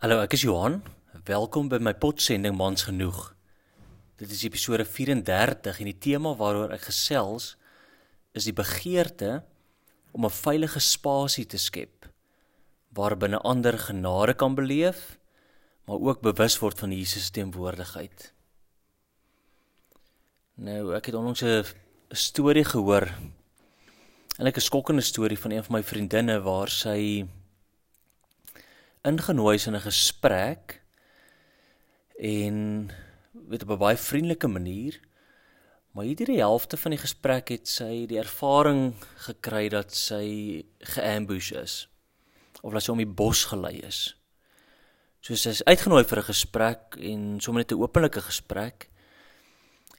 Hallo, ek is Johan. Welkom by my potsending Mans genoeg. Dit is episode 34 en die tema waaroor ek gesels is die begeerte om 'n veilige spasie te skep waarbinne ander genade kan beleef, maar ook bewus word van Jesus se teenwoordigheid. Nou, ek het onlangs 'n storie gehoor. 'n skokkende storie van een van my vriendinne waar sy ingenooi is in 'n gesprek en weet op 'n baie vriendelike manier. Maar hierdie die helfte van die gesprek het sy die ervaring gekry dat sy geambush is of dat sy om die bos gelei is. So sy is uitgenooi vir 'n gesprek en sommer net 'n openlike gesprek.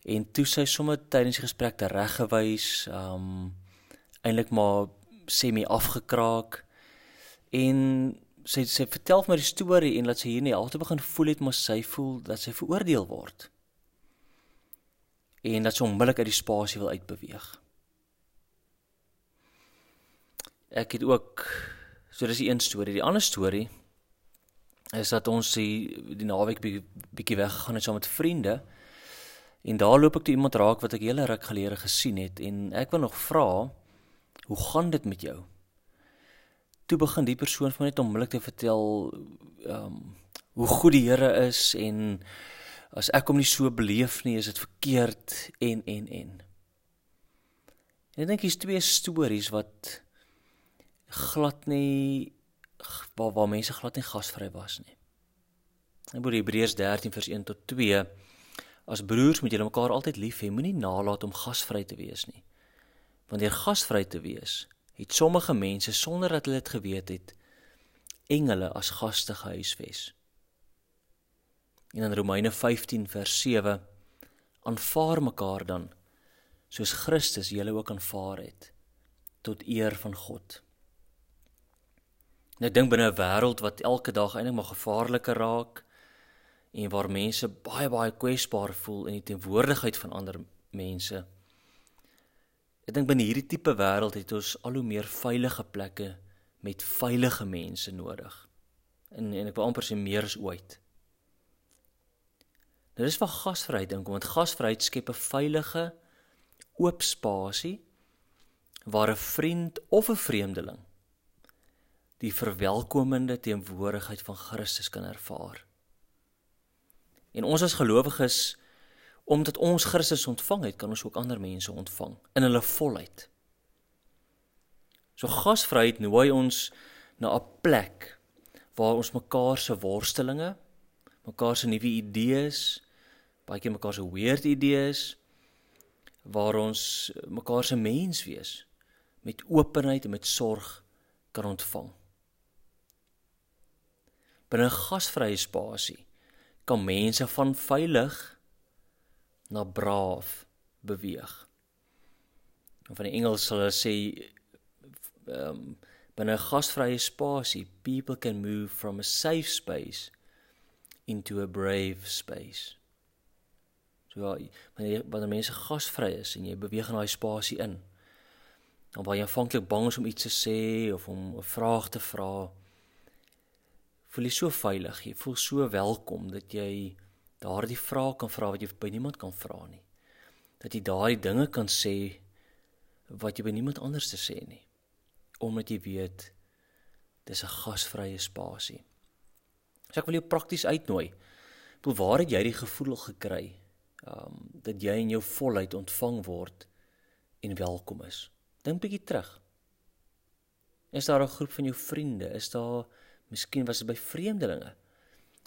En toe sy sommer tydens die gesprek te reggewys, um eintlik maar semi afgekraak en sy sy vertel my die storie en laat sy hier nie altyd begin voel het maar sy voel dat sy veroordeel word. En dat sy onmiddellik uit die spasie wil uitbeweeg. Ek het ook so dis die een storie, die ander storie is dat ons die die naweek bietjie weggegaan het saam met vriende. En daar loop ek toe iemand raak wat ek hele ruk gelede gesien het en ek wil nog vra hoe gaan dit met jou? Toe begin die persoon van net onmiddellik te vertel ehm um, hoe goed die Here is en as ek hom nie so beleef nie, is dit verkeerd en en en. En ek dink hier's twee stories wat glad nie waar waar mense glad nie gasvry was nie. In Hebreërs 13 vers 1 tot 2 as broers moet julle mekaar altyd lief hê, moenie nalat om gasvry te wees nie. Wanneer gasvry te wees, het sommige mense sonder dat hulle dit geweet het engele as gaste gehuisves. En in Romeine 15 vers 7 aanvaar mekaar dan soos Christus julle ook aanvaar het tot eer van God. Nou dink binne 'n wêreld wat elke dag eintlik maar gevaarliker raak en waar mense baie baie kwesbaar voel in die teenwoordigheid van ander mense Ek dink binne hierdie tipe wêreld het ons al hoe meer veilige plekke met veilige mense nodig. En en ek wil amper sê meer as ooit. Dit is vir gasvryheid dink want gasvryheid skep 'n veilige oop spasie waar 'n vriend of 'n vreemdeling die verwelkomende teenwoordigheid van Christus kan ervaar. En ons as gelowiges omdat ons Christus ontvang het, kan ons ook ander mense ontvang in hulle volheid. So gasvryheid nooi ons na 'n plek waar ons mekaar se worstelinge, mekaar se nuwe idees, baie keer mekaar se weird idees waar ons mekaar se mens wees met openheid en met sorg kan ontvang. Binne 'n gasvrye spasie kan mense van veilig na braaf beweeg. En van die Engels sal hulle sê um, binne 'n gasvrye spasie, people can move from a safe space into a brave space. So ja, wanneer wanneer mense gasvry is en jy beweeg in daai spasie in, dan waar jy aanvanklik bang is om iets te sê of om 'n vraag te vra, voel jy so veilig, jy voel so welkom dat jy daardie vrae kan vra wat jy by niemand kan vra nie. Dat jy daardie dinge kan sê wat jy by niemand anders te sê nie. Omdat jy weet dis 'n gasvrye spasie. So ek wil jou prakties uitnooi. Toe waar het jy die gevoel gekry um dat jy in jou volheid ontvang word en welkom is? Dink bietjie terug. Is daar 'n groep van jou vriende? Is daar miskien was dit by vreemdelinge?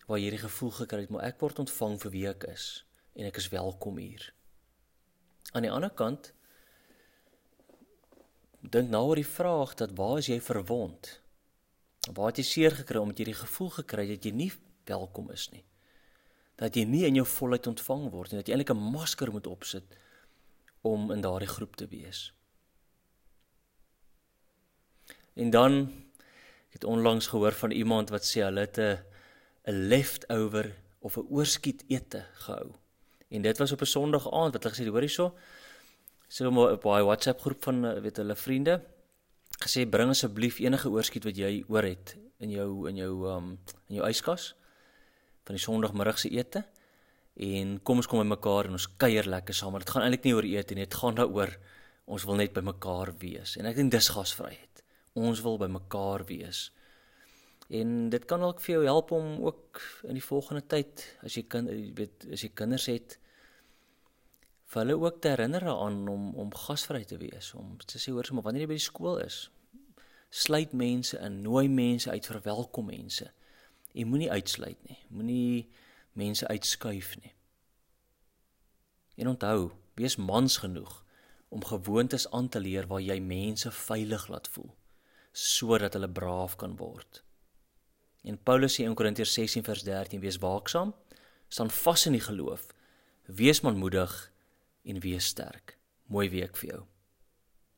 Waar jy die gevoel gekry het maar ek word ontvang vir wie ek is en ek is welkom hier. Aan die ander kant dink nou oor die vraag dat waar is jy verwond? Waar het jy seer gekry omdat jy die gevoel gekry het dat jy nie welkom is nie? Dat jy nie in jou volheid ontvang word en dat jy eintlik 'n masker moet opsit om in daardie groep te wees. En dan het onlangs gehoor van iemand wat sê hulle het 'n 'n leftover of 'n oorskiet ete gehou. En dit was op 'n Sondag aand wat hulle gesê hoor hierso. Sê hom op 'n WhatsApp groep van eh, weet hulle vriende gesê bring asseblief enige oorskiet wat jy oor het in jou in jou um in jou yskas van die Sondagmiddagse ete en kom ons kom by mekaar en ons kuier lekker saam. Dit gaan eintlik nie oor eet nie, dit gaan daaroor ons wil net by mekaar wees. En ek dink dis gasvryheid. Ons wil by mekaar wees. En dit kan ook vir jou help om ook in die volgende tyd as jy kan weet as jy kinders het vir hulle ook te herinner aan om om gasvry te wees, om te sê hoor, maar wanneer jy by die skool is, sluit mense in, nooi mense uit, verwelkom mense. Jy moenie uitsluit nie. Moenie mense uitskuif nie. En onthou, wees mans genoeg om gewoontes aan te leer waar jy mense veilig laat voel sodat hulle braaf kan word. En Paulus sê in Korintiërs 16 vers 13: Wees waaksaam, staan vas in die geloof, wees manmoedig en wees sterk. Mooi week vir jou.